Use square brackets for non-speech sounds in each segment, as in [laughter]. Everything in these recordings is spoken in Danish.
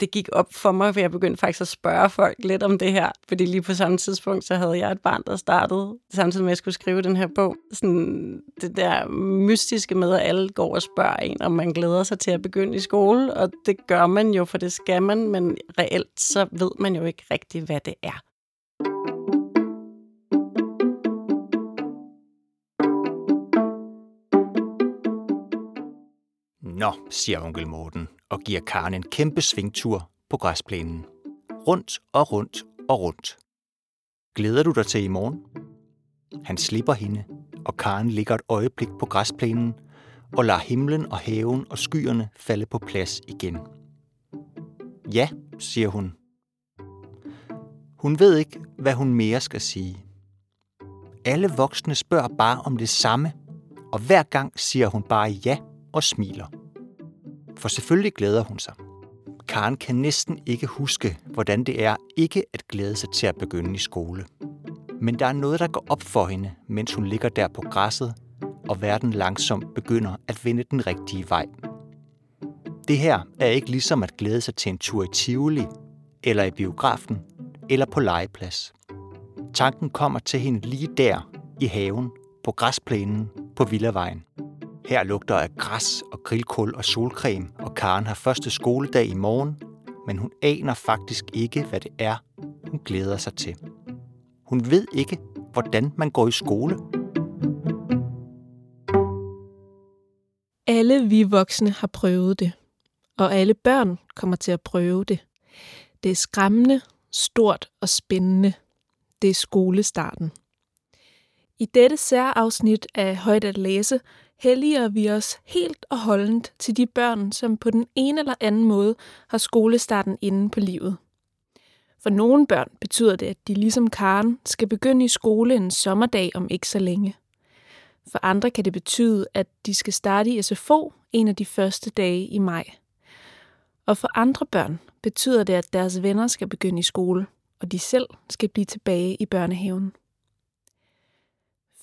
det gik op for mig, for jeg begyndte faktisk at spørge folk lidt om det her. Fordi lige på samme tidspunkt, så havde jeg et barn, der startede, samtidig med at jeg skulle skrive den her bog. Sådan det der mystiske med, at alle går og spørger en, om man glæder sig til at begynde i skole. Og det gør man jo, for det skal man, men reelt så ved man jo ikke rigtigt, hvad det er. Nå, siger onkel Morten og giver Karen en kæmpe svingtur på græsplænen. Rundt og rundt og rundt. Glæder du dig til i morgen? Han slipper hende, og Karen ligger et øjeblik på græsplænen og lader himlen og haven og skyerne falde på plads igen. Ja, siger hun. Hun ved ikke, hvad hun mere skal sige. Alle voksne spørger bare om det samme, og hver gang siger hun bare ja og smiler for selvfølgelig glæder hun sig. Karen kan næsten ikke huske, hvordan det er ikke at glæde sig til at begynde i skole. Men der er noget, der går op for hende, mens hun ligger der på græsset, og verden langsomt begynder at vende den rigtige vej. Det her er ikke ligesom at glæde sig til en tur i Tivoli, eller i biografen, eller på legeplads. Tanken kommer til hende lige der, i haven, på græsplænen, på Villavejen. Her lugter af græs og grillkul og solcreme, og Karen har første skoledag i morgen, men hun aner faktisk ikke, hvad det er, hun glæder sig til. Hun ved ikke, hvordan man går i skole. Alle vi voksne har prøvet det, og alle børn kommer til at prøve det. Det er skræmmende, stort og spændende. Det er skolestarten. I dette særafsnit af Højt at læse helliger vi os helt og holdent til de børn, som på den ene eller anden måde har skolestarten inde på livet. For nogle børn betyder det, at de ligesom Karen skal begynde i skole en sommerdag om ikke så længe. For andre kan det betyde, at de skal starte i SFO en af de første dage i maj. Og for andre børn betyder det, at deres venner skal begynde i skole, og de selv skal blive tilbage i børnehaven.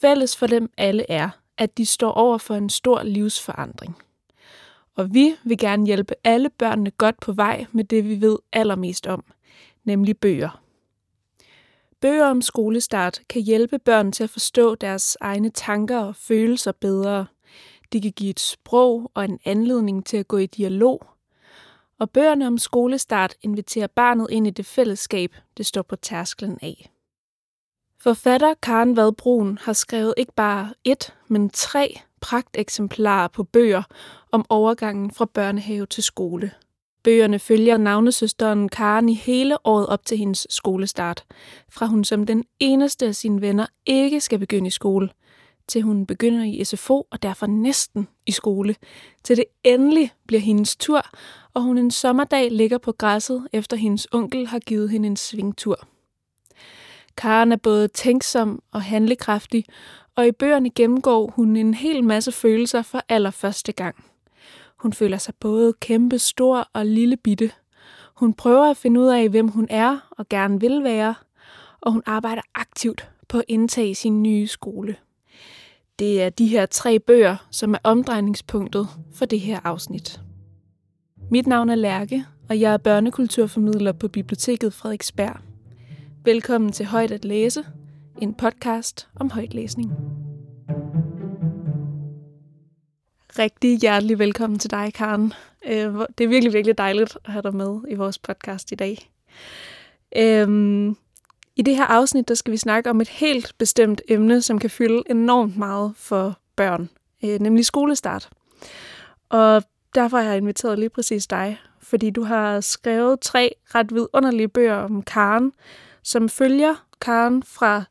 Fælles for dem alle er, at de står over for en stor livsforandring. Og vi vil gerne hjælpe alle børnene godt på vej med det, vi ved allermest om, nemlig bøger. Bøger om skolestart kan hjælpe børn til at forstå deres egne tanker og følelser bedre. De kan give et sprog og en anledning til at gå i dialog. Og bøgerne om skolestart inviterer barnet ind i det fællesskab, det står på tærsklen af. Forfatter Karen Vadbrun har skrevet ikke bare et, men tre pragteksemplarer på bøger om overgangen fra børnehave til skole. Bøgerne følger navnesøsteren Karen i hele året op til hendes skolestart, fra hun som den eneste af sine venner ikke skal begynde i skole, til hun begynder i SFO og derfor næsten i skole, til det endelig bliver hendes tur, og hun en sommerdag ligger på græsset, efter hendes onkel har givet hende en svingtur. Karen er både tænksom og handlekraftig, og i bøgerne gennemgår hun en hel masse følelser for allerførste gang. Hun føler sig både kæmpe stor og lille bitte. Hun prøver at finde ud af, hvem hun er og gerne vil være, og hun arbejder aktivt på at indtage sin nye skole. Det er de her tre bøger, som er omdrejningspunktet for det her afsnit. Mit navn er Lærke, og jeg er børnekulturformidler på Biblioteket Frederiksberg. Velkommen til Højt at læse, en podcast om højtlæsning. Rigtig hjertelig velkommen til dig, Karen. Øh, det er virkelig, virkelig dejligt at have dig med i vores podcast i dag. Øhm, I det her afsnit, der skal vi snakke om et helt bestemt emne, som kan fylde enormt meget for børn, øh, nemlig skolestart. Og derfor har jeg inviteret lige præcis dig, fordi du har skrevet tre ret vidunderlige bøger om Karen, som følger Karen fra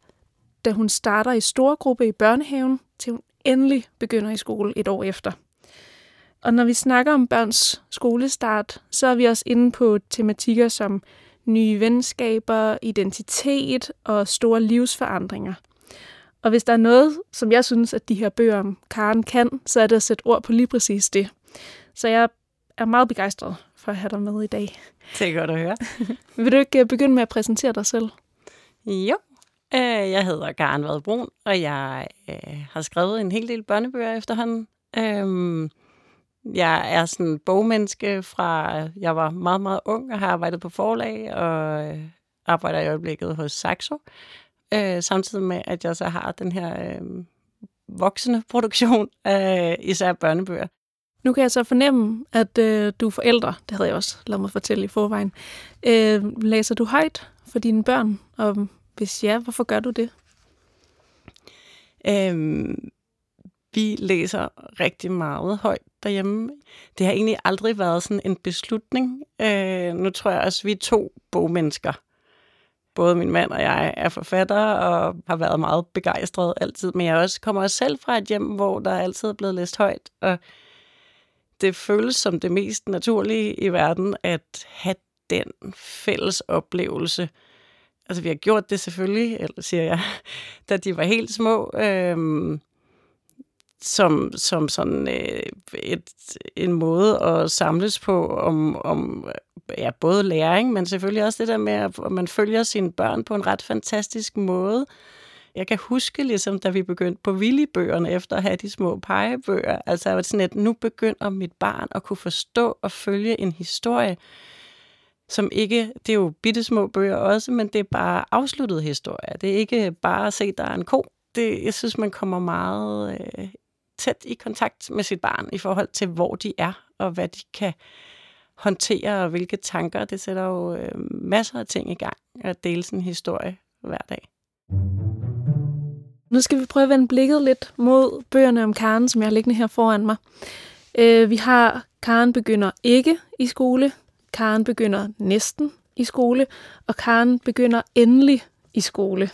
da hun starter i store gruppe i børnehaven, til hun endelig begynder i skole et år efter. Og når vi snakker om børns skolestart, så er vi også inde på tematikker som nye venskaber, identitet og store livsforandringer. Og hvis der er noget, som jeg synes, at de her bøger om Karen kan, så er det at sætte ord på lige præcis det. Så jeg er meget begejstret for at have dig med i dag. [laughs] Det er godt at høre. [laughs] Vil du ikke øh, begynde med at præsentere dig selv? Jo, øh, jeg hedder Karen Vadbrun, og jeg øh, har skrevet en hel del børnebøger efterhånden. Øhm, Jeg er sådan bogmenneske fra, jeg var meget, meget ung og har arbejdet på forlag og arbejder i øjeblikket hos Saxo. Samtidig med, at jeg så har den her voksende produktion af især børnebøger. Nu kan jeg så fornemme, at øh, du er forældre. Det havde jeg også lavet mig fortælle i forvejen. Øh, læser du højt for dine børn? Og hvis ja, hvorfor gør du det? Øhm, vi læser rigtig meget højt derhjemme. Det har egentlig aldrig været sådan en beslutning. Øh, nu tror jeg også, at vi er to bogmennesker. Både min mand og jeg er forfattere og har været meget begejstret altid. Men jeg også kommer også selv fra et hjem, hvor der altid er blevet læst højt. Og det føles som det mest naturlige i verden at have den fælles oplevelse. Altså, vi har gjort det selvfølgelig, eller siger jeg, da de var helt små. Øhm, som, som sådan øh, et, en måde at samles på om, om ja, både læring, men selvfølgelig også det der med, at man følger sine børn på en ret fantastisk måde. Jeg kan huske, ligesom, da vi begyndte på Willy-bøgerne, efter at have de små pegebøger, altså at sådan, at nu begynder mit barn at kunne forstå og følge en historie, som ikke, det er jo bittesmå bøger også, men det er bare afsluttet historie. Det er ikke bare at se, der er en ko. Det, jeg synes, man kommer meget øh, tæt i kontakt med sit barn i forhold til, hvor de er, og hvad de kan håndtere, og hvilke tanker. Det sætter jo øh, masser af ting i gang at dele sådan en historie hver dag. Nu skal vi prøve at vende blikket lidt mod bøgerne om Karen, som jeg har liggende her foran mig. Øh, vi har Karen begynder ikke i skole, Karen begynder næsten i skole, og Karen begynder endelig i skole.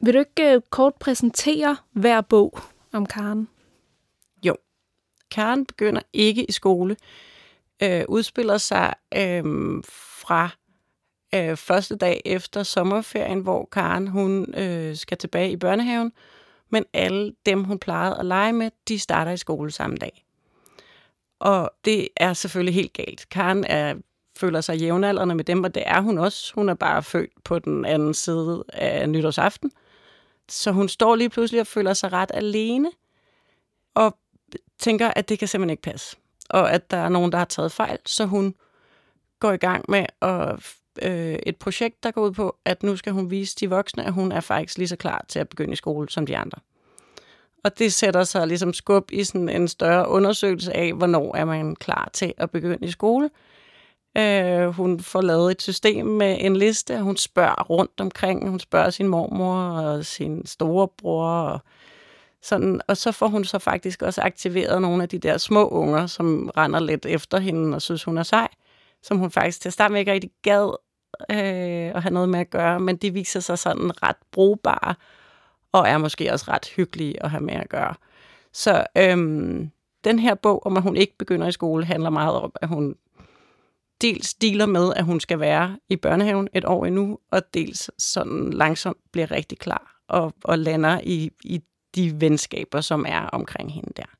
Vil du ikke øh, kort præsentere hver bog om Karen? Jo. Karen begynder ikke i skole. Øh, udspiller sig øh, fra øh, første dag efter sommerferien, hvor Karen hun øh, skal tilbage i børnehaven, men alle dem, hun plejede at lege med, de starter i skole samme dag. Og det er selvfølgelig helt galt. Karen er, føler sig jævnaldrende med dem, og det er hun også. Hun er bare født på den anden side af nytårsaften. Så hun står lige pludselig og føler sig ret alene, og tænker, at det kan simpelthen ikke passe. Og at der er nogen, der har taget fejl, så hun går i gang med at, øh, et projekt, der går ud på, at nu skal hun vise de voksne, at hun er faktisk lige så klar til at begynde i skole som de andre. Og det sætter sig ligesom skub i sådan en større undersøgelse af, hvornår er man klar til at begynde i skole. Øh, hun får lavet et system med en liste, og hun spørger rundt omkring. Hun spørger sin mormor og sin storebror og sådan, og så får hun så faktisk også aktiveret nogle af de der små unger, som render lidt efter hende og synes, hun er sej, som hun faktisk til at starte med ikke rigtig gad øh, at have noget med at gøre, men de viser sig sådan ret brugbare og er måske også ret hyggelige at have med at gøre. Så øhm, den her bog om, at hun ikke begynder i skole, handler meget om, at hun dels dealer med, at hun skal være i børnehaven et år endnu, og dels sådan langsomt bliver rigtig klar og, og lander i, i de venskaber, som er omkring hende der.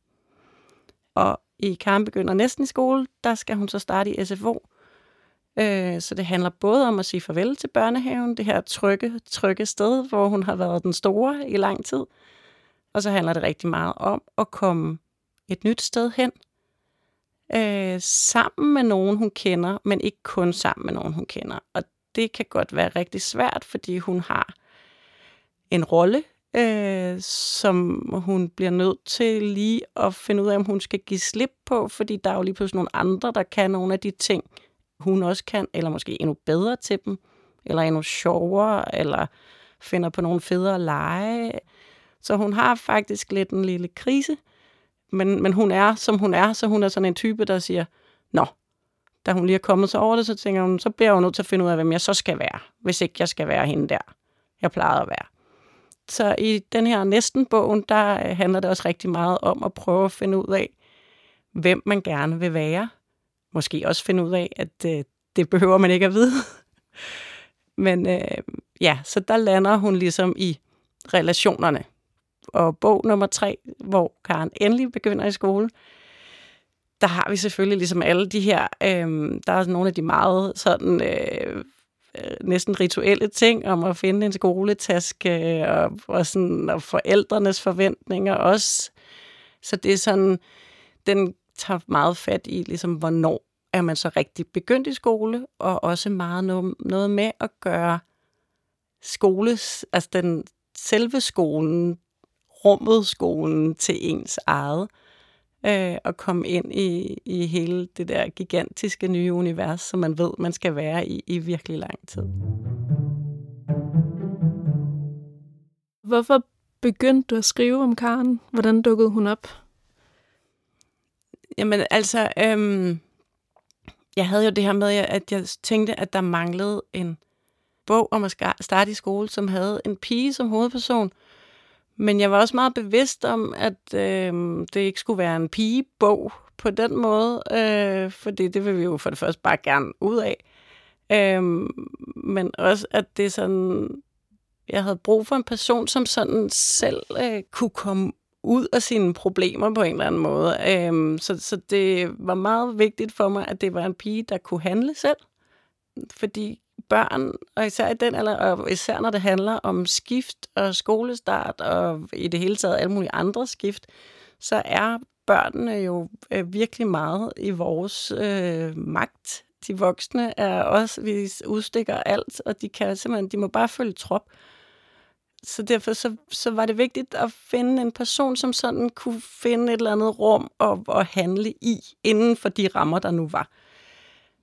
Og i Karen begynder næsten i skole, der skal hun så starte i SFO, Øh, så det handler både om at sige farvel til børnehaven, det her trygge, trygge sted, hvor hun har været den store i lang tid. Og så handler det rigtig meget om at komme et nyt sted hen, øh, sammen med nogen, hun kender, men ikke kun sammen med nogen, hun kender. Og det kan godt være rigtig svært, fordi hun har en rolle, øh, som hun bliver nødt til lige at finde ud af, om hun skal give slip på, fordi der er jo lige pludselig nogle andre, der kan nogle af de ting, hun også kan, eller måske endnu bedre til dem, eller endnu sjovere, eller finder på nogle federe lege. Så hun har faktisk lidt en lille krise, men, men hun er, som hun er, så hun er sådan en type, der siger, nå, da hun lige er kommet sig over det, så tænker hun, så bliver hun nødt til at finde ud af, hvem jeg så skal være, hvis ikke jeg skal være hende der, jeg plejede at være. Så i den her næsten bogen, der øh, handler det også rigtig meget om at prøve at finde ud af, hvem man gerne vil være, måske også finde ud af, at øh, det behøver man ikke at vide. [laughs] Men øh, ja, så der lander hun ligesom i relationerne. Og bog nummer tre, hvor Karen endelig begynder i skole, der har vi selvfølgelig ligesom alle de her, øh, der er nogle af de meget sådan øh, øh, næsten rituelle ting om at finde en skoletaske øh, og, og, sådan, og forældrenes forventninger også. Så det er sådan den tager meget fat i, ligesom, hvornår er man så rigtig begyndt i skole, og også meget noget, noget med at gøre skoles, altså den selve skolen, rummet skolen til ens eget, øh, og komme ind i, i hele det der gigantiske nye univers, som man ved, man skal være i i virkelig lang tid. Hvorfor begyndte du at skrive om Karen? Hvordan dukkede hun op? Jamen altså, øhm, jeg havde jo det her med, at jeg tænkte, at der manglede en bog om at starte i skole, som havde en pige som hovedperson. Men jeg var også meget bevidst om, at øh, det ikke skulle være en pigebog på den måde, øh, fordi det vil vi jo for det første bare gerne ud af. Øh, men også, at det sådan... Jeg havde brug for en person, som sådan selv øh, kunne komme ud af sine problemer på en eller anden måde. Øhm, så, så det var meget vigtigt for mig, at det var en pige, der kunne handle selv. Fordi børn, og især i den alder, og især når det handler om skift og skolestart, og i det hele taget alle mulige andre skift, så er børnene jo øh, virkelig meget i vores øh, magt. De voksne er også, vi udstikker alt, og de kan simpelthen, de må bare følge trop så derfor så, så var det vigtigt at finde en person, som sådan kunne finde et eller andet rum at, at handle i, inden for de rammer, der nu var.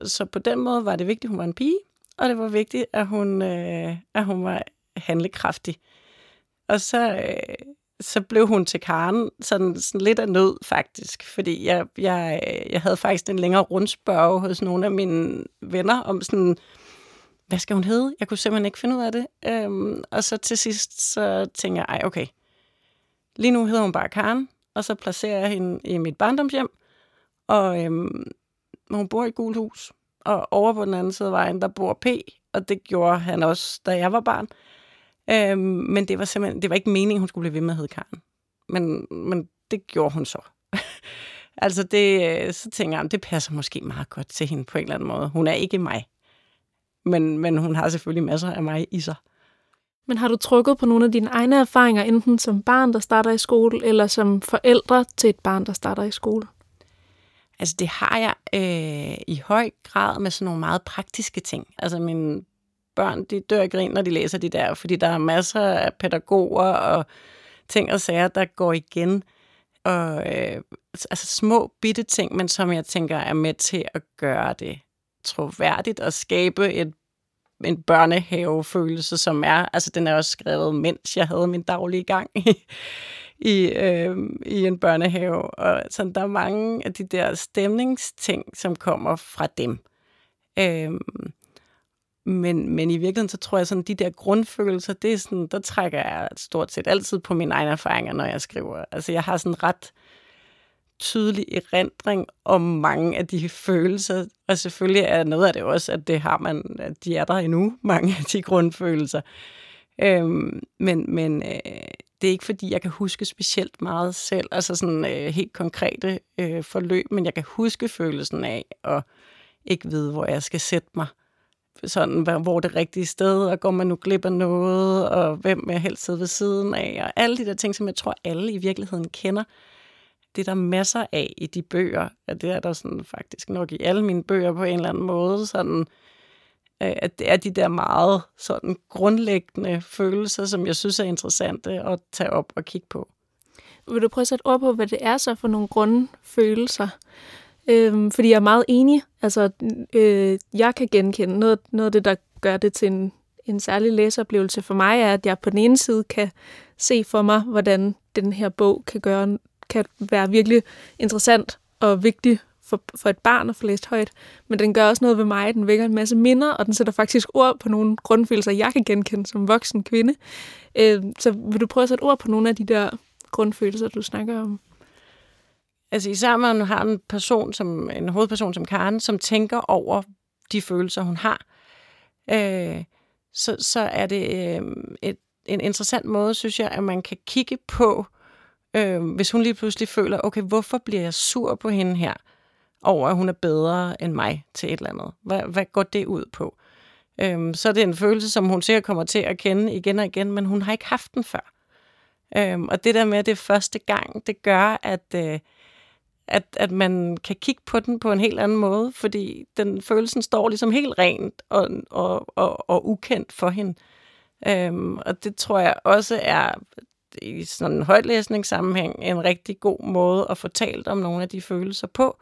Så på den måde var det vigtigt, at hun var en pige, og det var vigtigt, at hun, øh, at hun var handlekraftig. Og så, øh, så blev hun til Karen sådan, sådan lidt af nød, faktisk. Fordi jeg, jeg, jeg havde faktisk en længere rundspørg hos nogle af mine venner om sådan, hvad skal hun hedde? Jeg kunne simpelthen ikke finde ud af det. Øhm, og så til sidst, så tænker jeg, ej, okay. Lige nu hedder hun bare Karen, og så placerer jeg hende i mit barndomshjem. Og øhm, hun bor i et gult hus. Og over på den anden side af vejen, der bor P, og det gjorde han også, da jeg var barn. Øhm, men det var simpelthen, det var ikke meningen, hun skulle blive ved med at hedde Karen. Men, men det gjorde hun så. [laughs] altså det, øh, så tænker jeg, det passer måske meget godt til hende på en eller anden måde. Hun er ikke mig men, men hun har selvfølgelig masser af mig i sig. Men har du trukket på nogle af dine egne erfaringer, enten som barn, der starter i skole, eller som forældre til et barn, der starter i skole? Altså det har jeg øh, i høj grad med sådan nogle meget praktiske ting. Altså mine børn, de dør i grin, når de læser de der, fordi der er masser af pædagoger og ting og sager, der går igen. Og øh, altså små bitte ting, men som jeg tænker er med til at gøre det troværdigt at skabe et, en børnehavefølelse, som er, altså den er også skrevet, mens jeg havde min daglige gang i, i, øh, i en børnehave. Og sådan, der er mange af de der stemningsting, som kommer fra dem. Øh, men, men i virkeligheden, så tror jeg, sådan de der grundfølelser, det er sådan, der trækker jeg stort set altid på mine egne erfaringer, når jeg skriver. Altså, jeg har sådan ret tydelig erindring om mange af de følelser. Og selvfølgelig er noget af det også, at det har man, at de er der endnu, [laughs] mange af de grundfølelser. Øhm, men men øh, det er ikke fordi, jeg kan huske specielt meget selv, altså sådan øh, helt konkrete øh, forløb, men jeg kan huske følelsen af at ikke vide, hvor jeg skal sætte mig. Sådan, hvor det rigtige sted, og går man nu glip af noget, og hvem jeg helst sidde ved siden af, og alle de der ting, som jeg tror, alle i virkeligheden kender det er der masser af i de bøger. Og det er der sådan faktisk nok i alle mine bøger på en eller anden måde. Sådan, øh, at det er de der meget sådan grundlæggende følelser, som jeg synes er interessante at tage op og kigge på. Vil du prøve at sætte ord på, hvad det er så for nogle grundfølelser? Øhm, fordi jeg er meget enig. Altså, øh, jeg kan genkende noget, noget af det, der gør det til en, en særlig læseoplevelse for mig, er, at jeg på den ene side kan se for mig, hvordan den her bog kan gøre kan være virkelig interessant og vigtig for, for et barn at få læst højt, men den gør også noget ved mig. Den vækker en masse minder, og den sætter faktisk ord på nogle grundfølelser, jeg kan genkende som voksen kvinde. Øh, så vil du prøve at sætte ord på nogle af de der grundfølelser, du snakker om? Altså især når man har en person som en hovedperson som Karen, som tænker over de følelser, hun har, øh, så, så er det øh, et, en interessant måde, synes jeg, at man kan kigge på, Øh, hvis hun lige pludselig føler, okay, hvorfor bliver jeg sur på hende her, over at hun er bedre end mig til et eller andet? Hvad, hvad går det ud på? Øh, så er det en følelse, som hun sikkert kommer til at kende igen og igen, men hun har ikke haft den før. Øh, og det der med, at det er første gang, det gør, at, øh, at, at man kan kigge på den på en helt anden måde, fordi den følelsen står ligesom helt rent og, og, og, og ukendt for hende. Øhm, og det tror jeg også er i sådan en højtlæsningssammenhæng en rigtig god måde at få talt om nogle af de følelser på,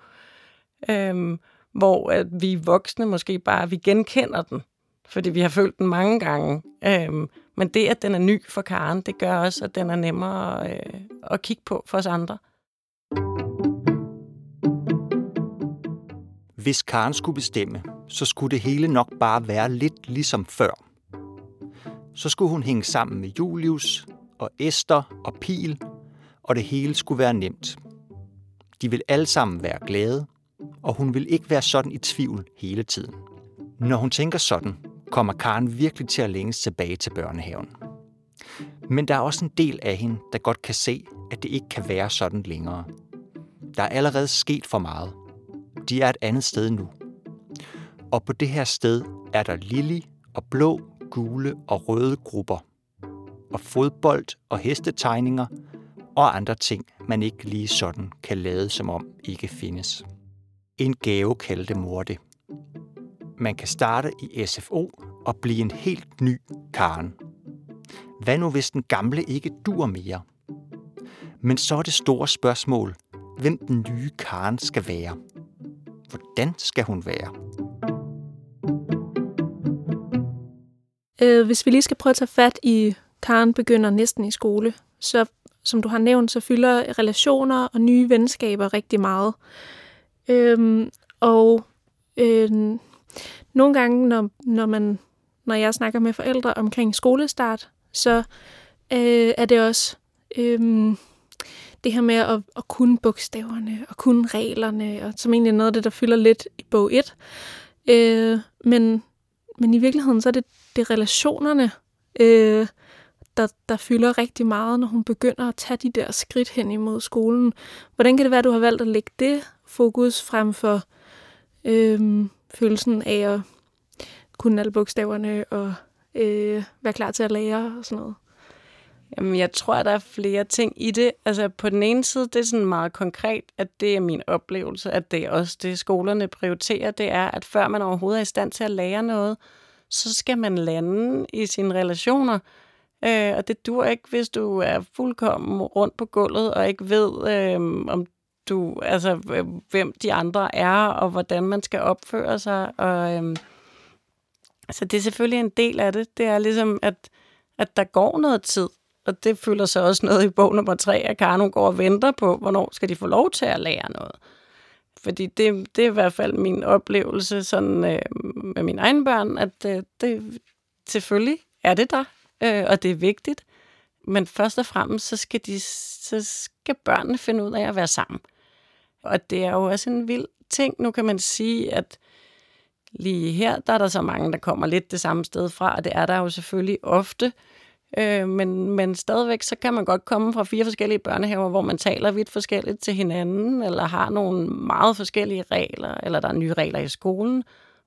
øhm, hvor at vi voksne måske bare vi genkender den, fordi vi har følt den mange gange. Øhm, men det, at den er ny for Karen, det gør også, at den er nemmere øh, at kigge på for os andre. Hvis Karen skulle bestemme, så skulle det hele nok bare være lidt ligesom før. Så skulle hun hænge sammen med Julius og Esther og Pil, og det hele skulle være nemt. De vil alle sammen være glade, og hun vil ikke være sådan i tvivl hele tiden. Når hun tænker sådan, kommer Karen virkelig til at længes tilbage til børnehaven. Men der er også en del af hende, der godt kan se, at det ikke kan være sådan længere. Der er allerede sket for meget. De er et andet sted nu. Og på det her sted er der lille og blå, gule og røde grupper. Og fodbold og hestetegninger og andre ting, man ikke lige sådan kan lade som om ikke findes. En gave kaldte mor det. Man kan starte i SFO og blive en helt ny Karen. Hvad nu hvis den gamle ikke dur mere? Men så er det store spørgsmål, hvem den nye Karen skal være. Hvordan skal hun være? Øh, hvis vi lige skal prøve at tage fat i Karen begynder næsten i skole, så som du har nævnt, så fylder relationer og nye venskaber rigtig meget. Øhm, og øhm, nogle gange, når, når, man, når jeg snakker med forældre omkring skolestart, så øh, er det også øh, det her med at, at kunne bogstaverne og kunne reglerne, og som egentlig er noget af det, der fylder lidt i bog 1. Øh, men, men i virkeligheden, så er det, det relationerne, øh, der, der fylder rigtig meget, når hun begynder at tage de der skridt hen imod skolen. Hvordan kan det være, at du har valgt at lægge det fokus frem for øhm, følelsen af at kunne alle bogstaverne og øh, være klar til at lære og sådan noget? Jamen, jeg tror, der er flere ting i det. Altså, på den ene side, det er sådan meget konkret, at det er min oplevelse, at det er også det, skolerne prioriterer, det er, at før man overhovedet er i stand til at lære noget, så skal man lande i sine relationer. Øh, og det dur ikke, hvis du er fuldkommen rundt på gulvet og ikke ved, øh, om du, altså, øh, hvem de andre er, og hvordan man skal opføre sig. Og, øh, så det er selvfølgelig en del af det. Det er ligesom, at, at der går noget tid, og det fylder så også noget i bog nummer tre, at Karno går og venter på, hvornår skal de få lov til at lære noget. Fordi det, det er i hvert fald min oplevelse sådan, øh, med mine egne børn, at øh, det selvfølgelig er det der, øh, og det er vigtigt. Men først og fremmest, så skal, de, så skal børnene finde ud af at være sammen. Og det er jo også en vild ting. Nu kan man sige, at lige her, der er der så mange, der kommer lidt det samme sted fra, og det er der jo selvfølgelig ofte. Øh, men, men stadigvæk, så kan man godt komme fra fire forskellige børnehaver, hvor man taler vidt forskelligt til hinanden, eller har nogle meget forskellige regler, eller der er nye regler i skolen,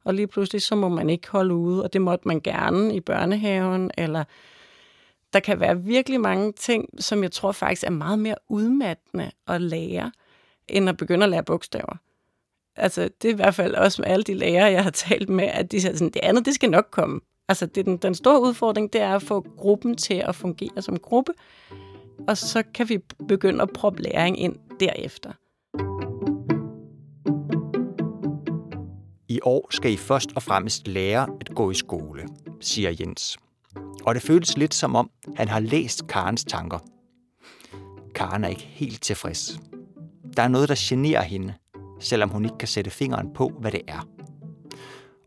og lige pludselig så må man ikke holde ude, og det måtte man gerne i børnehaven, eller der kan være virkelig mange ting, som jeg tror faktisk er meget mere udmattende at lære, end at begynde at lære bogstaver. Altså, det er i hvert fald også med alle de lærere, jeg har talt med, at de siger sådan, det andet, det skal nok komme. Altså, det, den, den store udfordring, det er at få gruppen til at fungere som gruppe, og så kan vi begynde at proppe læring ind derefter. I år skal I først og fremmest lære at gå i skole, siger Jens. Og det føles lidt som om, han har læst Karens tanker. Karen er ikke helt tilfreds. Der er noget, der generer hende, selvom hun ikke kan sætte fingeren på, hvad det er.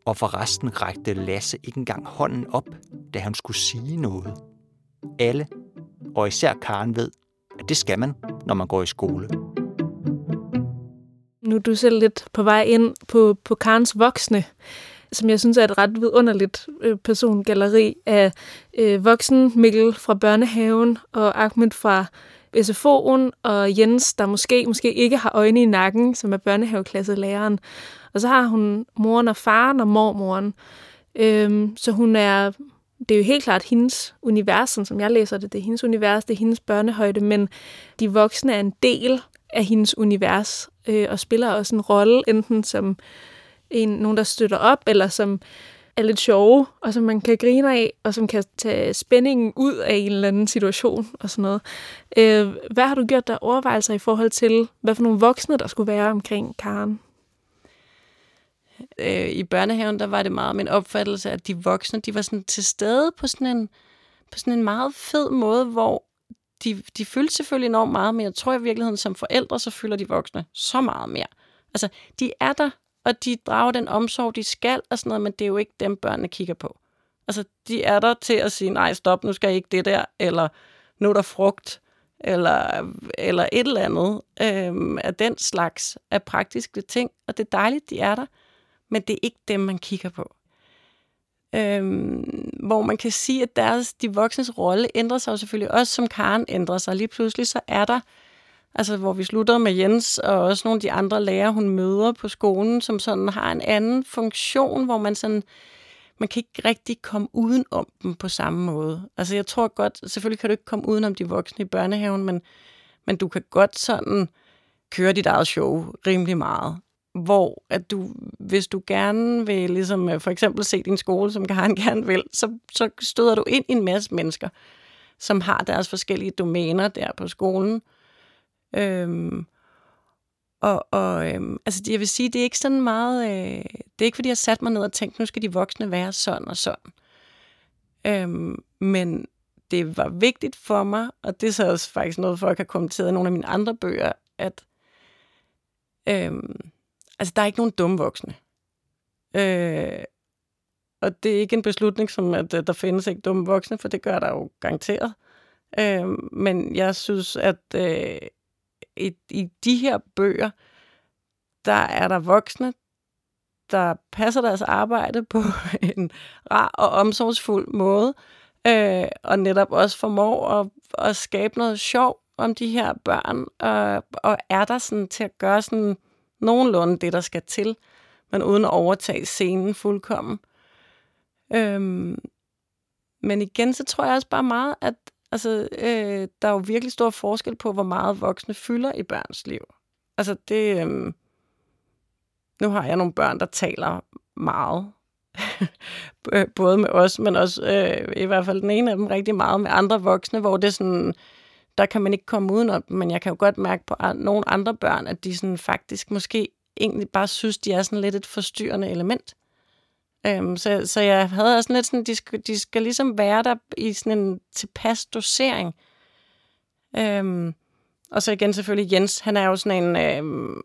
Og for resten rækte Lasse ikke engang hånden op, da han skulle sige noget. Alle, og især Karen ved, at det skal man, når man går i skole. Nu er du selv lidt på vej ind på, på Karens voksne, som jeg synes er et ret vidunderligt øh, persongalleri af øh, voksen Mikkel fra børnehaven og Ahmed fra SFO'en og Jens, der måske, måske ikke har øjne i nakken, som er børnehaveklasselæreren. Og så har hun moren og faren og mormoren. Øhm, så hun er, det er jo helt klart hendes univers, som jeg læser det. Det er hendes univers, det er hendes børnehøjde, men de voksne er en del af hendes univers øh, og spiller også en rolle, enten som en, nogen, der støtter op, eller som er lidt sjove, og som man kan grine af, og som kan tage spændingen ud af en eller anden situation og sådan noget. Øh, hvad har du gjort der overvejelser i forhold til, hvad for nogle voksne, der skulle være omkring Karen? Øh, I børnehaven, der var det meget min opfattelse, at de voksne, de var sådan til stede på sådan en, på sådan en meget fed måde, hvor de, de følte selvfølgelig enormt meget, men jeg tror i virkeligheden, som forældre, så føler de voksne så meget mere. Altså, de er der, og de drager den omsorg, de skal, og sådan noget, men det er jo ikke dem, børnene kigger på. Altså, de er der til at sige, nej, stop, nu skal jeg ikke det der, eller nu er der frugt, eller, eller et eller andet øhm, af den slags af praktiske ting, og det er dejligt, de er der, men det er ikke dem, man kigger på. Øhm, hvor man kan sige, at deres, de voksnes rolle ændrer sig jo selvfølgelig også, som Karen ændrer sig. Lige pludselig så er der, altså hvor vi slutter med Jens, og også nogle af de andre lærere, hun møder på skolen, som sådan har en anden funktion, hvor man sådan, man kan ikke rigtig komme uden om dem på samme måde. Altså jeg tror godt, selvfølgelig kan du ikke komme uden om de voksne i børnehaven, men, men du kan godt sådan køre dit eget show rimelig meget hvor at du, hvis du gerne vil ligesom, øh, for eksempel se din skole, som Karen [laughs] gerne vil, så, så støder du ind i en masse mennesker, som har deres forskellige domæner der på skolen. Øhm, og, og øhm, altså, jeg vil sige, det er ikke sådan meget, øh, det er ikke fordi, jeg satte mig ned og tænkte, nu skal de voksne være sådan og sådan. Øhm, men det var vigtigt for mig, og det er så også faktisk noget, folk har kommenteret i nogle af mine andre bøger, at øhm, Altså, der er ikke nogen dumme voksne. Øh, og det er ikke en beslutning, som at øh, der findes ikke dumme voksne, for det gør der jo garanteret. Øh, men jeg synes, at øh, i, i de her bøger, der er der voksne, der passer deres arbejde på [laughs] en rar og omsorgsfuld måde, øh, og netop også formår at, at skabe noget sjov om de her børn, og, og er der sådan til at gøre sådan nogenlunde det, der skal til, men uden at overtage scenen fuldkommen. Øhm, men igen, så tror jeg også bare meget, at altså, øh, der er jo virkelig stor forskel på, hvor meget voksne fylder i børns liv. Altså det... Øh, nu har jeg nogle børn, der taler meget. [laughs] Både med os, men også øh, i hvert fald den ene af dem rigtig meget med andre voksne, hvor det er sådan der kan man ikke komme udenom dem, men jeg kan jo godt mærke på nogle andre børn, at de sådan faktisk måske egentlig bare synes, de er sådan lidt et forstyrrende element. Øhm, så, så jeg havde også lidt sådan, de skal, de skal ligesom være der i sådan en tilpas dosering. Øhm, og så igen selvfølgelig Jens, han er jo sådan en, øhm,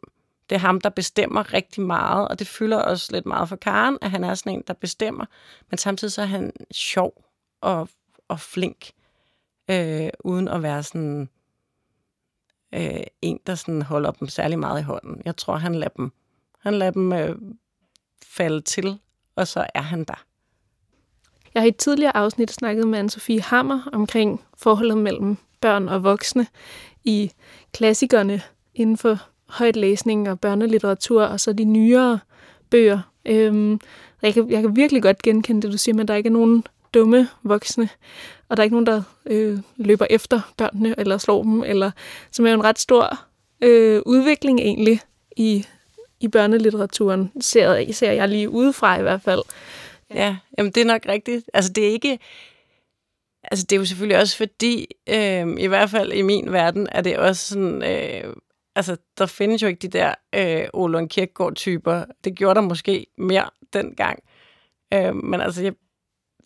det er ham, der bestemmer rigtig meget, og det fylder også lidt meget for Karen, at han er sådan en, der bestemmer, men samtidig så er han sjov og, og flink øh, uden at være sådan øh, en, der sådan holder dem særlig meget i hånden. Jeg tror, han lader dem, han lader dem øh, falde til, og så er han der. Jeg har i et tidligere afsnit snakket med Anne-Sophie Hammer omkring forholdet mellem børn og voksne i klassikerne inden for højt læsning og børnelitteratur, og så de nyere bøger. Øhm, jeg, kan, jeg kan virkelig godt genkende det, du siger, men der ikke er nogen dumme voksne, og der er ikke nogen, der øh, løber efter børnene eller slår dem, eller som er en ret stor øh, udvikling egentlig i, i børnelitteraturen, ser, ser jeg lige udefra i hvert fald. Ja, jamen det er nok rigtigt. Altså det er ikke... Altså det er jo selvfølgelig også fordi, øh, i hvert fald i min verden, er det også sådan... Øh, altså der findes jo ikke de der øh, Olund Kirkegaard-typer. Det gjorde der måske mere dengang. Øh, men altså, jeg,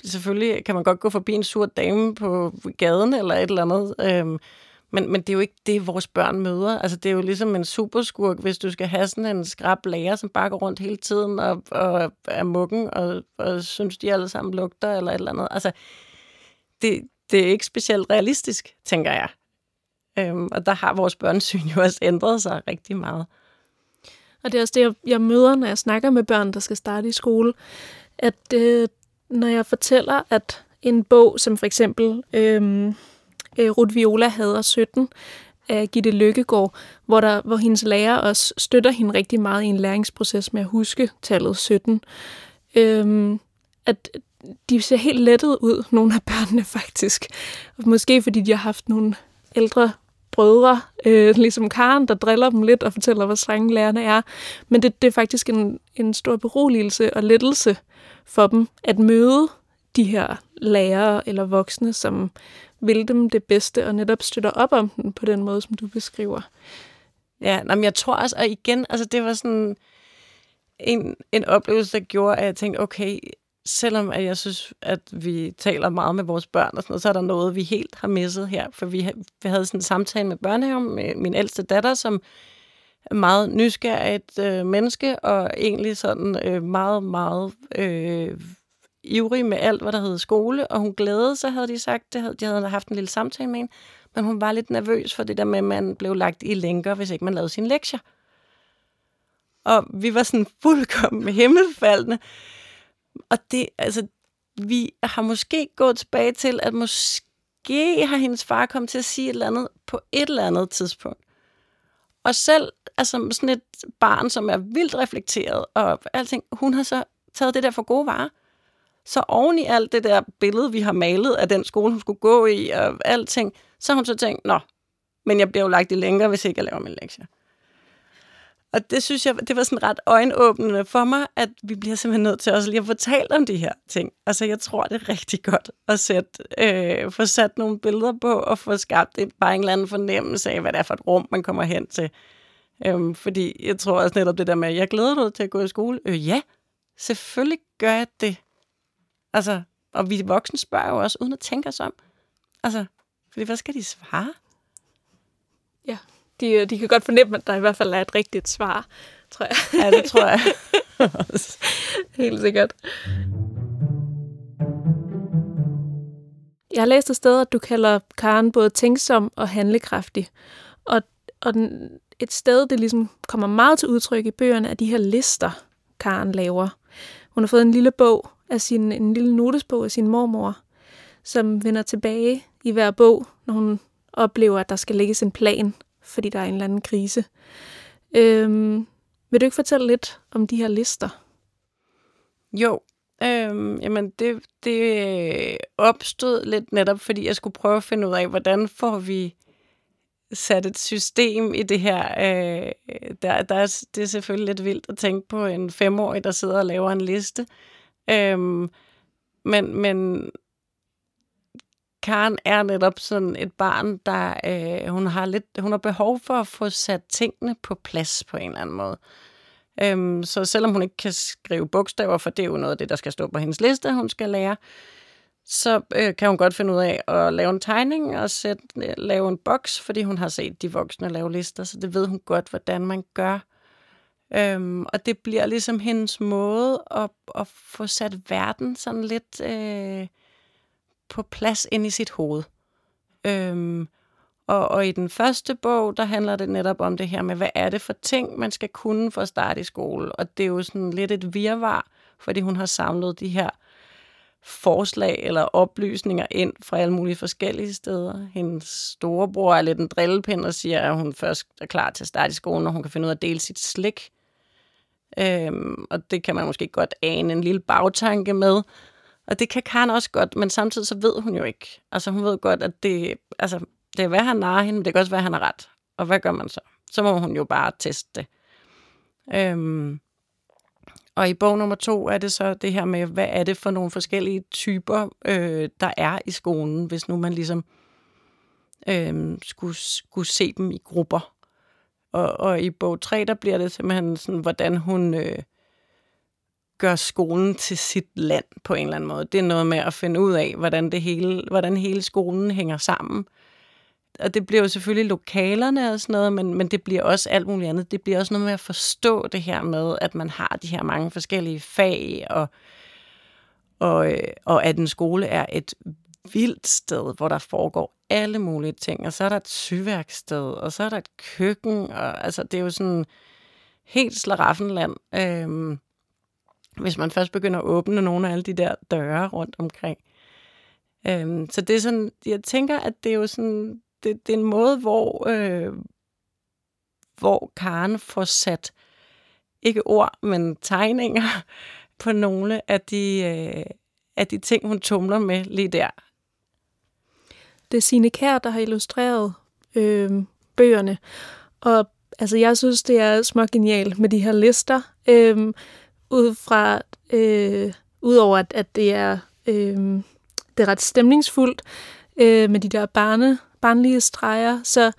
selvfølgelig kan man godt gå forbi en sur dame på gaden eller et eller andet, øhm, men, men det er jo ikke det, vores børn møder. Altså, det er jo ligesom en superskurk, hvis du skal have sådan en skrab lærer, som bare går rundt hele tiden og, og er muggen og, og synes, de alle sammen lugter eller et eller andet. Altså, det, det er ikke specielt realistisk, tænker jeg. Øhm, og der har vores børnesyn jo også ændret sig rigtig meget. Og det er også det, jeg, jeg møder, når jeg snakker med børn, der skal starte i skole, at øh, når jeg fortæller, at en bog, som for eksempel øhm, øh, Ruth Viola hader 17, af Gitte Lykkegaard, hvor, der, hvor hendes lærer også støtter hende rigtig meget i en læringsproces med at huske tallet 17. Øhm, at de ser helt lettet ud, [laughs] nogle af børnene faktisk. Måske fordi de har haft nogle ældre brødre, øh, [laughs] ligesom Karen, der driller dem lidt og fortæller, hvor strenge lærerne er. Men det, det er faktisk en, en stor beroligelse og lettelse for dem at møde de her lærere eller voksne, som vil dem det bedste og netop støtter op om den på den måde, som du beskriver. Ja, men jeg tror også, og igen, altså det var sådan en, en oplevelse, der gjorde, at jeg tænkte, okay, selvom at jeg synes, at vi taler meget med vores børn og sådan noget, så er der noget, vi helt har misset her. For vi, vi havde sådan en samtale med børnehaven med min ældste datter, som er meget nysgerrigt øh, menneske, og egentlig sådan øh, meget, meget øh, ivrig med alt, hvad der hed skole, og hun glædede sig, havde de sagt. Det havde, de havde haft en lille samtale med hende, men hun var lidt nervøs for det der med, at man blev lagt i lænker, hvis ikke man lavede sine lektier. Og vi var sådan [laughs] fuldkommen himmelfaldende. Og det, altså, vi har måske gået tilbage til, at måske har hendes far kommet til at sige et eller andet på et eller andet tidspunkt. Og selv altså sådan et barn, som er vildt reflekteret og alting, hun har så taget det der for gode varer. Så oven i alt det der billede, vi har malet af den skole, hun skulle gå i og alting, så har hun så tænkt, nå, men jeg bliver jo lagt i længere, hvis ikke jeg laver min lektier. Og det synes jeg, det var sådan ret øjenåbnende for mig, at vi bliver simpelthen nødt til også lige at fortælle om de her ting. Altså, jeg tror, det er rigtig godt at sætte, øh, få sat nogle billeder på og få skabt et, bare en eller anden fornemmelse af, hvad det er for et rum, man kommer hen til. Øhm, fordi jeg tror også netop det der med, jeg glæder mig til at gå i skole. Øh, ja, selvfølgelig gør jeg det. Altså, og vi voksne spørger jo også, uden at tænke os om. Altså, fordi hvad skal de svare? Ja, de, de kan godt fornemme, at der i hvert fald er et rigtigt svar, tror jeg. Ja, det tror jeg. [laughs] Helt sikkert. Jeg har læst et sted, at du kalder Karen både tænksom og handlekraftig. Og, og den, et sted, det ligesom kommer meget til udtryk i bøgerne, er de her lister, Karen laver. Hun har fået en lille bog af sin, en lille notesbog af sin mormor, som vender tilbage i hver bog, når hun oplever, at der skal lægges en plan, fordi der er en eller anden krise. Øhm, vil du ikke fortælle lidt om de her lister? Jo, øhm, jamen det, det øh, opstod lidt netop, fordi jeg skulle prøve at finde ud af, hvordan får vi sat et system i det her. Øh, der, der er, det er selvfølgelig lidt vildt at tænke på en femårig, der sidder og laver en liste. Øhm, men, men Karen er netop sådan et barn, der øh, hun har lidt, hun har behov for at få sat tingene på plads på en eller anden måde. Øhm, så selvom hun ikke kan skrive bogstaver, for det er jo noget af det, der skal stå på hendes liste, hun skal lære, så øh, kan hun godt finde ud af at lave en tegning og sætte, øh, lave en boks, fordi hun har set de voksne lave lister, så det ved hun godt, hvordan man gør. Øhm, og det bliver ligesom hendes måde at, at få sat verden sådan lidt øh, på plads ind i sit hoved. Øhm, og, og i den første bog, der handler det netop om det her med, hvad er det for ting, man skal kunne for at starte i skole. Og det er jo sådan lidt et virvar, fordi hun har samlet de her forslag eller oplysninger ind fra alle mulige forskellige steder. Hendes storebror er lidt en drillepind og siger, at hun først er klar til at starte i skolen, når hun kan finde ud af at dele sit slik. Øhm, og det kan man måske godt ane en lille bagtanke med. Og det kan Karen også godt, men samtidig så ved hun jo ikke. Altså hun ved godt, at det, altså, det er, hvad han narrer hende, men det kan også være, at han har ret. Og hvad gør man så? Så må hun jo bare teste det. Øhm, og i bog nummer to er det så det her med, hvad er det for nogle forskellige typer, øh, der er i skolen, hvis nu man ligesom øh, skulle, skulle se dem i grupper. Og, og i bog 3, der bliver det simpelthen sådan, hvordan hun øh, gør skolen til sit land på en eller anden måde. Det er noget med at finde ud af, hvordan, det hele, hvordan hele skolen hænger sammen. Og det bliver jo selvfølgelig lokalerne og sådan noget, men, men det bliver også alt muligt andet. Det bliver også noget med at forstå det her med, at man har de her mange forskellige fag, og, og, øh, og at en skole er et vildt sted, hvor der foregår alle mulige ting. Og så er der et syværksted, og så er der et køkken, og altså det er jo sådan helt slaraffenland. Øhm, hvis man først begynder at åbne nogle af alle de der døre rundt omkring. Øhm, så det er sådan, jeg tænker, at det er jo sådan, det, det er en måde, hvor, øh, hvor Karen får sat ikke ord, men tegninger [laughs] på nogle af de, øh, af de ting, hun tumler med lige der. Det er Signe Kær, der har illustreret øh, bøgerne. Og altså, jeg synes, det er små genialt med de her lister, øh, ud fra, øh, udover at, at det er, øh, det er ret stemningsfuldt øh, med de der barne, barnlige streger, så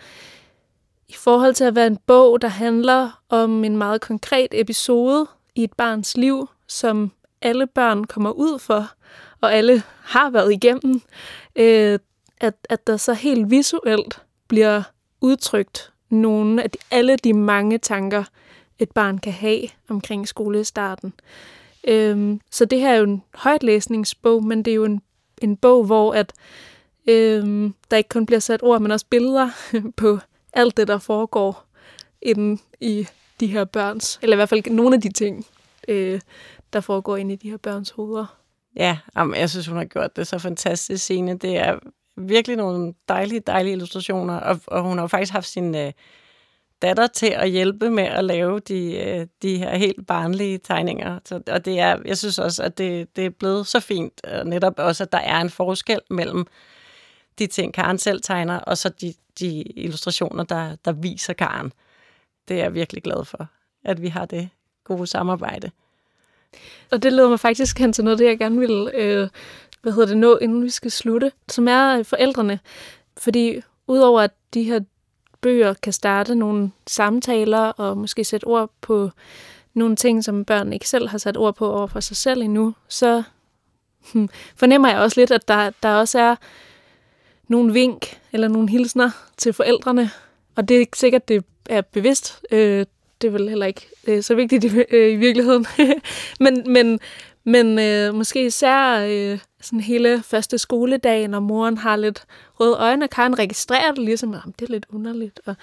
i forhold til at være en bog, der handler om en meget konkret episode i et barns liv, som alle børn kommer ud for, og alle har været igennem, øh, at, at der så helt visuelt bliver udtrykt nogle af de, alle de mange tanker, et barn kan have omkring skolestarten. Øhm, så det her er jo en højtlæsningsbog, men det er jo en, en bog, hvor at øhm, der ikke kun bliver sat ord, men også billeder [laughs] på alt det, der foregår inden i de her børns, eller i hvert fald nogle af de ting, øh, der foregår inde i de her børns hoveder. Ja, jamen, jeg synes, hun har gjort det så fantastisk scene. Det er virkelig nogle dejlige, dejlige illustrationer, og, og hun har faktisk haft sin øh, datter til at hjælpe med at lave de, øh, de her helt barnlige tegninger. Så, og det er, jeg synes også, at det, det er blevet så fint, og netop også, at der er en forskel mellem de ting, Karen selv tegner, og så de, de illustrationer, der, der viser Karen. Det er jeg virkelig glad for, at vi har det gode samarbejde. Og det leder mig faktisk hen til noget, det jeg gerne vil øh, hvad hedder det, nå, inden vi skal slutte, som er forældrene. Fordi udover at de her bøger kan starte nogle samtaler og måske sætte ord på nogle ting, som børn ikke selv har sat ord på over for sig selv endnu, så hmm, fornemmer jeg også lidt, at der, der også er nogle vink eller nogle hilsner til forældrene. Og det er ikke sikkert, det er bevidst. Øh, det er vel heller ikke øh, så vigtigt i, øh, i virkeligheden. [laughs] men men, men øh, måske især øh, sådan hele første skoledag, når moren har lidt røde øjne, og Karen registrerer det ligesom, at det er lidt underligt. Og,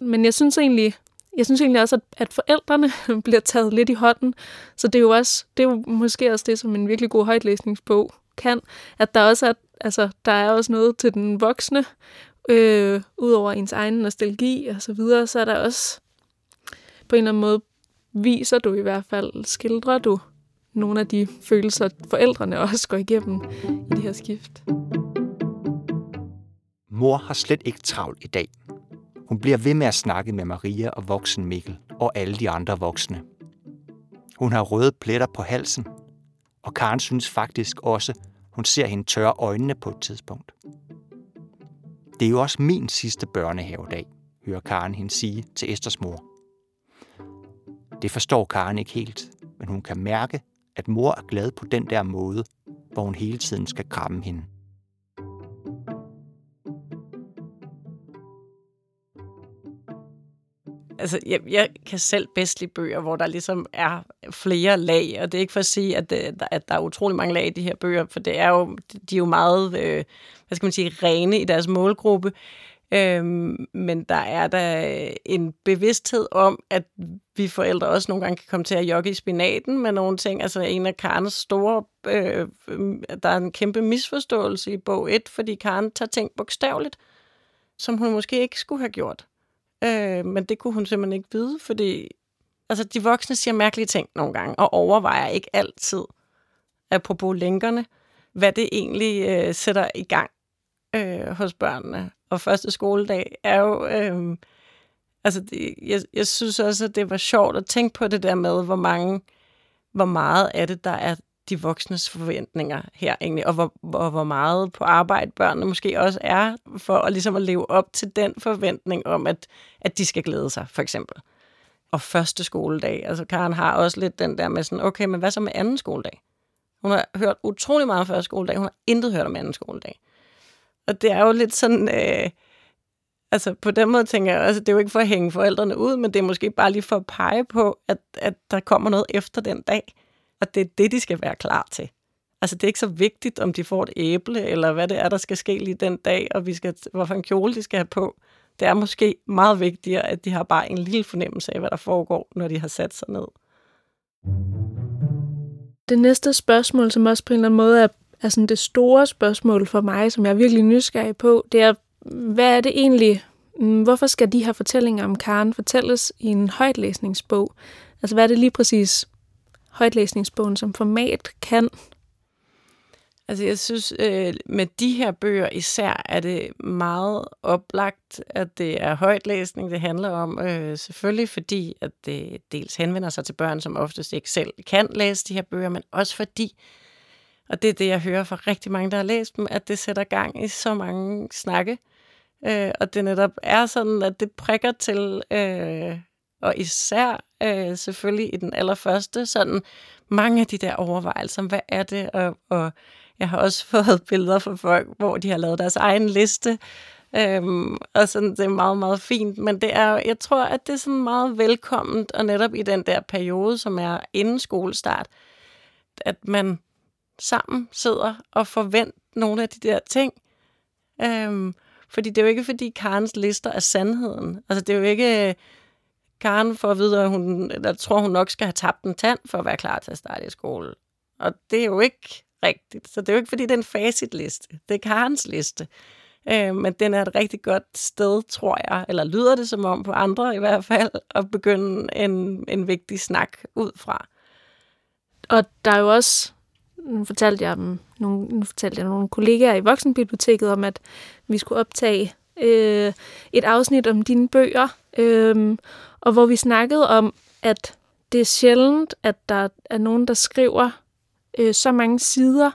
men jeg synes egentlig, jeg synes egentlig også, at, at forældrene [laughs] bliver taget lidt i hånden. Så det er jo også, det er jo måske også det, som en virkelig god højtlæsningsbog kan, at der også er, altså, der er også noget til den voksne, øh, udover ens egen nostalgi og så videre, så er der også på en eller anden måde viser du i hvert fald, skildrer du nogle af de følelser, forældrene også går igennem i det her skift. Mor har slet ikke travlt i dag. Hun bliver ved med at snakke med Maria og voksen Mikkel og alle de andre voksne. Hun har røde pletter på halsen, og Karen synes faktisk også, hun ser hende tørre øjnene på et tidspunkt. Det er jo også min sidste børnehavedag, hører Karen hende sige til Esters mor. Det forstår Karen ikke helt, men hun kan mærke, at mor er glad på den der måde, hvor hun hele tiden skal kramme hende. Altså, jeg, jeg kan selv bedst lide bøger, hvor der ligesom er flere lag, og det er ikke for at sige, at, øh, at der er utrolig mange lag i de her bøger, for det er jo, de er jo meget, øh, hvad skal man sige, rene i deres målgruppe. Øhm, men der er da en bevidsthed om, at vi forældre også nogle gange kan komme til at jogge i spinaten med nogle ting. Altså en af Karens store... Øh, der er en kæmpe misforståelse i bog 1, fordi Karen tager ting bogstaveligt, som hun måske ikke skulle have gjort. Øh, men det kunne hun simpelthen ikke vide, fordi altså, de voksne siger mærkelige ting nogle gange, og overvejer ikke altid, apropos lænkerne, hvad det egentlig øh, sætter i gang øh, hos børnene og første skoledag er jo... Øh, altså, det, jeg, jeg synes også, at det var sjovt at tænke på det der med, hvor mange, hvor meget af det, der er de voksnes forventninger her egentlig, og hvor, hvor, hvor meget på arbejde børnene måske også er, for at, ligesom at leve op til den forventning om, at, at de skal glæde sig, for eksempel. Og første skoledag, altså Karen har også lidt den der med sådan, okay, men hvad så med anden skoledag? Hun har hørt utrolig meget om første skoledag, hun har intet hørt om anden skoledag. Og det er jo lidt sådan... Øh, altså på den måde tænker jeg også, det er jo ikke for at hænge forældrene ud, men det er måske bare lige for at pege på, at, at der kommer noget efter den dag. Og det er det, de skal være klar til. Altså det er ikke så vigtigt, om de får et æble, eller hvad det er, der skal ske lige den dag, og vi skal, hvorfor en kjole de skal have på. Det er måske meget vigtigere, at de har bare en lille fornemmelse af, hvad der foregår, når de har sat sig ned. Det næste spørgsmål, som også på en eller anden måde er er sådan det store spørgsmål for mig, som jeg er virkelig nysgerrig på, det er, hvad er det egentlig, mm, hvorfor skal de her fortællinger om Karen fortælles i en højtlæsningsbog? Altså hvad er det lige præcis højtlæsningsbogen som format kan? Altså jeg synes, øh, med de her bøger især er det meget oplagt, at det er højtlæsning, det handler om. Øh, selvfølgelig fordi, at det dels henvender sig til børn, som oftest ikke selv kan læse de her bøger, men også fordi, og det er det, jeg hører fra rigtig mange, der har læst dem, at det sætter gang i så mange snakke. Øh, og det netop er sådan, at det prikker til, øh, og især øh, selvfølgelig i den allerførste, sådan mange af de der overvejelser, hvad er det, og, og jeg har også [laughs] fået billeder fra folk, hvor de har lavet deres egen liste, Øhm, og sådan, det er meget, meget fint, men det er, jeg tror, at det er sådan meget velkomment, og netop i den der periode, som er inden skolestart, at man sammen sidder og forventer nogle af de der ting. Øhm, fordi det er jo ikke, fordi Karens lister er sandheden. Altså, det er jo ikke... Øh, Karen får at vide, at hun, eller tror, hun nok skal have tabt en tand for at være klar til at starte i skole. Og det er jo ikke rigtigt. Så det er jo ikke, fordi det er en facitliste. Det er Karens liste. Øh, men den er et rigtig godt sted, tror jeg, eller lyder det som om på andre i hvert fald, at begynde en, en vigtig snak ud fra. Og der er jo også, nu fortalte jeg, dem, nogle, nu fortalte jeg nogle kollegaer i Voksenbiblioteket om, at vi skulle optage øh, et afsnit om dine bøger, øh, og hvor vi snakkede om, at det er sjældent, at der er nogen, der skriver øh, så mange sider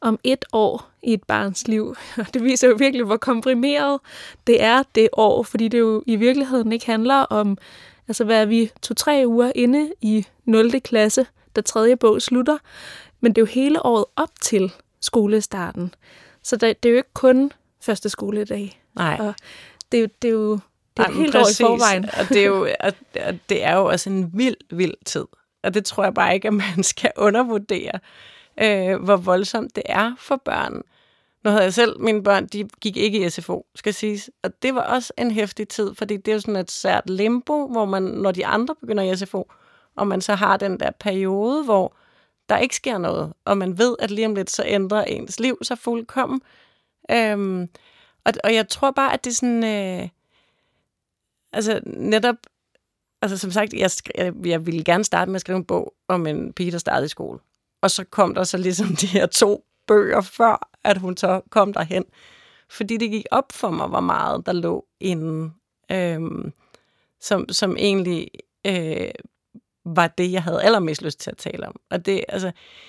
om et år i et barns liv. [laughs] Og det viser jo virkelig, hvor komprimeret det er det år, fordi det jo i virkeligheden ikke handler om, altså hvad er vi, to-tre uger inde i 0. klasse, da tredje bog slutter, men det er jo hele året op til skolestarten. Så det, det er jo ikke kun første skoledag. Nej. Og det, er jo, det er jo det er et helt år i forvejen. Og det, er jo, og det er jo også en vild, vild tid. Og det tror jeg bare ikke, at man skal undervurdere, øh, hvor voldsomt det er for børn. Nu havde jeg selv, mine børn, de gik ikke i SFO, skal siges. Og det var også en hæftig tid, fordi det er jo sådan et sært limbo, hvor man, når de andre begynder i SFO, og man så har den der periode, hvor der ikke sker noget, og man ved, at lige om lidt, så ændrer ens liv sig fuldkommen. Øhm, og, og jeg tror bare, at det er sådan... Øh, altså netop... Altså som sagt, jeg, jeg, jeg ville gerne starte med at skrive en bog om en pige, der startede i skole. Og så kom der så ligesom [laughs] de her to bøger før, at hun så kom derhen. Fordi det gik op for mig, hvor meget der lå inden, øhm, som, som egentlig øh, var det, jeg havde allermest lyst til at tale om. Og det, altså,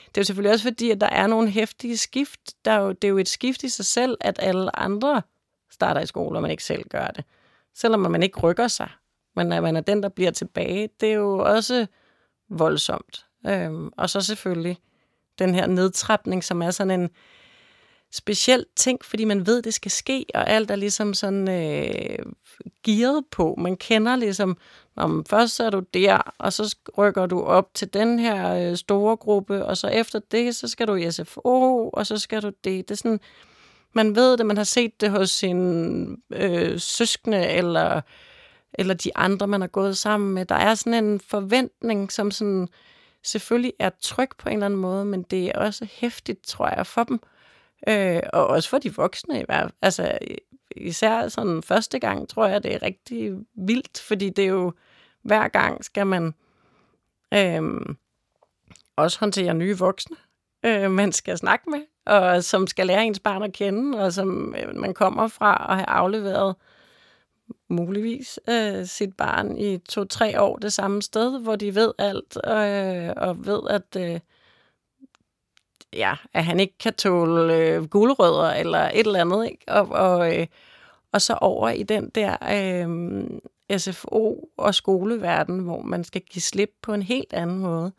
det er jo selvfølgelig også fordi, at der er nogle hæftige skift. Der er jo, det er jo et skift i sig selv, at alle andre starter i skole, og man ikke selv gør det. Selvom man ikke rykker sig. Men at man er den, der bliver tilbage, det er jo også voldsomt. Øhm, og så selvfølgelig den her nedtrapning, som er sådan en speciel ting, fordi man ved, det skal ske, og alt er ligesom sådan øh, gearet på. Man kender ligesom, om først så er du der, og så rykker du op til den her øh, store gruppe, og så efter det, så skal du i SFO, og så skal du det. Det er sådan, man ved det, man har set det hos sine øh, søskende, eller, eller de andre, man har gået sammen med. Der er sådan en forventning, som sådan selvfølgelig er tryg på en eller anden måde, men det er også hæftigt, tror jeg, for dem. Øh, og også for de voksne i hvert fald. Altså, især sådan første gang, tror jeg, det er rigtig vildt, fordi det er jo, hver gang skal man øh, også håndtere nye voksne, øh, man skal snakke med, og som skal lære ens barn at kende, og som øh, man kommer fra at have afleveret muligvis øh, sit barn i to-tre år det samme sted, hvor de ved alt, øh, og ved, at, øh, ja, at han ikke kan tåle øh, gulerødder eller et eller andet. Ikke? Og, og, øh, og så over i den der øh, SFO og skoleverden, hvor man skal give slip på en helt anden måde.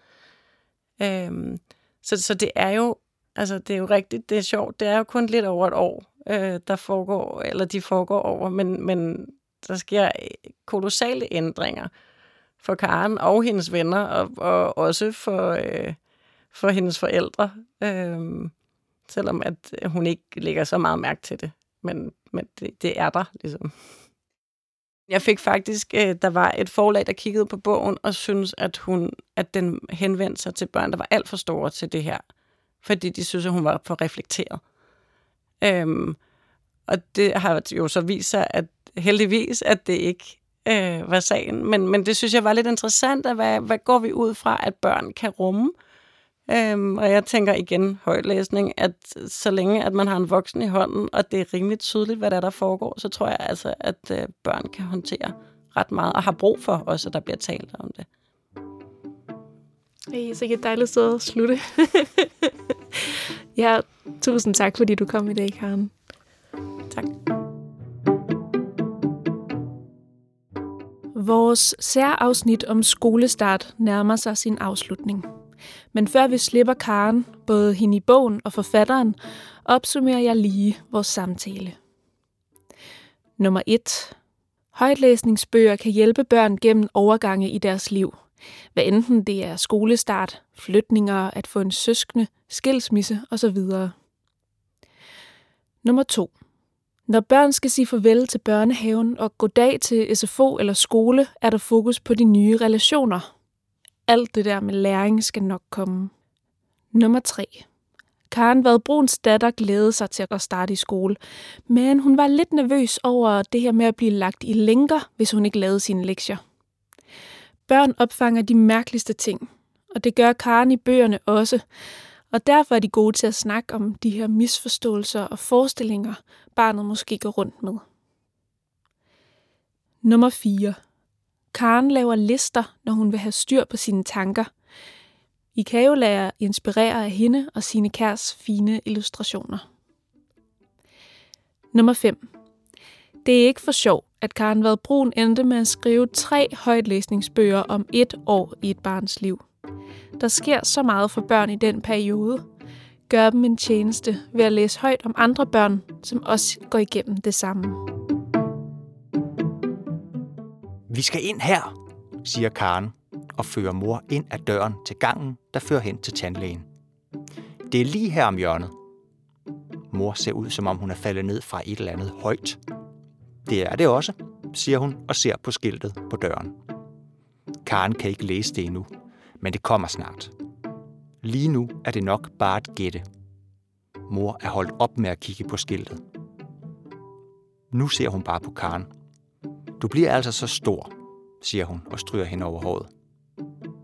Øhm, så, så det er jo altså det er jo rigtigt, det er sjovt. Det er jo kun lidt over et år, øh, der foregår, eller de foregår over, men, men der sker øh, kolossale ændringer for Karen og hendes venner, og, og også for, øh, for hendes forældre. Øh, selvom at hun ikke lægger så meget mærke til det. Men, men det, det er der, ligesom. Jeg fik faktisk, øh, der var et forlag, der kiggede på bogen og syntes, at, hun, at den henvendte sig til børn, der var alt for store til det her. Fordi de synes, at hun var for reflekteret. Øhm, og det har jo så vist sig, at heldigvis, at det ikke øh, var sagen. Men, men det synes jeg var lidt interessant, at hvad, hvad går vi ud fra, at børn kan rumme? Øhm, og jeg tænker igen højtlæsning, at så længe at man har en voksen i hånden, og det er rimelig tydeligt, hvad der, er, der foregår, så tror jeg altså, at øh, børn kan håndtere ret meget, og har brug for også, at der bliver talt om det. Hey, så et dejligt sted at slutte. [laughs] ja, tusind tak, fordi du kom i dag, Karen. Tak. Vores særafsnit om skolestart nærmer sig sin afslutning. Men før vi slipper Karen, både hende i bogen og forfatteren, opsummerer jeg lige vores samtale. Nummer 1. Højtlæsningsbøger kan hjælpe børn gennem overgange i deres liv. Hvad enten det er skolestart, flytninger, at få en søskende, skilsmisse osv. Nummer 2. Når børn skal sige farvel til børnehaven og gå dag til SFO eller skole, er der fokus på de nye relationer. Alt det der med læring skal nok komme. Nummer 3. Karen Vadbruns datter glædede sig til at starte i skole, men hun var lidt nervøs over det her med at blive lagt i lænker, hvis hun ikke lavede sine lektier. Børn opfanger de mærkeligste ting, og det gør Karen i bøgerne også, og derfor er de gode til at snakke om de her misforståelser og forestillinger, barnet måske går rundt med. Nummer 4. Karen laver lister, når hun vil have styr på sine tanker. I kan jo lade inspirere af hende og sine kærs fine illustrationer. Nummer 5. Det er ikke for sjov, at Karen Vadbrun endte med at skrive tre højtlæsningsbøger om et år i et barns liv. Der sker så meget for børn i den periode. Gør dem en tjeneste ved at læse højt om andre børn, som også går igennem det samme. Vi skal ind her, siger Karen og fører mor ind ad døren til gangen, der fører hen til tandlægen. Det er lige her om hjørnet. Mor ser ud, som om hun er faldet ned fra et eller andet højt. Det er det også, siger hun og ser på skiltet på døren. Karen kan ikke læse det endnu, men det kommer snart. Lige nu er det nok bare et gætte. Mor er holdt op med at kigge på skiltet. Nu ser hun bare på Karen. Du bliver altså så stor, siger hun og stryger hende over håret.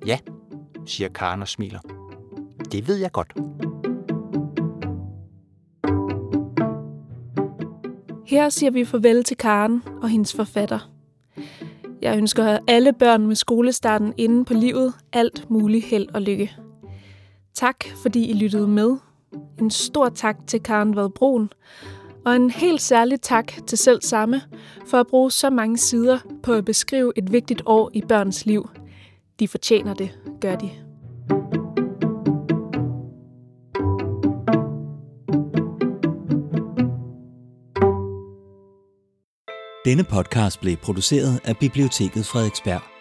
Ja, siger Karen og smiler. Det ved jeg godt. Her siger vi farvel til Karen og hendes forfatter. Jeg ønsker alle børn med skolestarten inden på livet alt muligt held og lykke. Tak, fordi I lyttede med. En stor tak til Karen Vadbrun, og en helt særlig tak til selv samme for at bruge så mange sider på at beskrive et vigtigt år i børns liv. De fortjener det, gør de. Denne podcast blev produceret af Biblioteket Frederiksberg.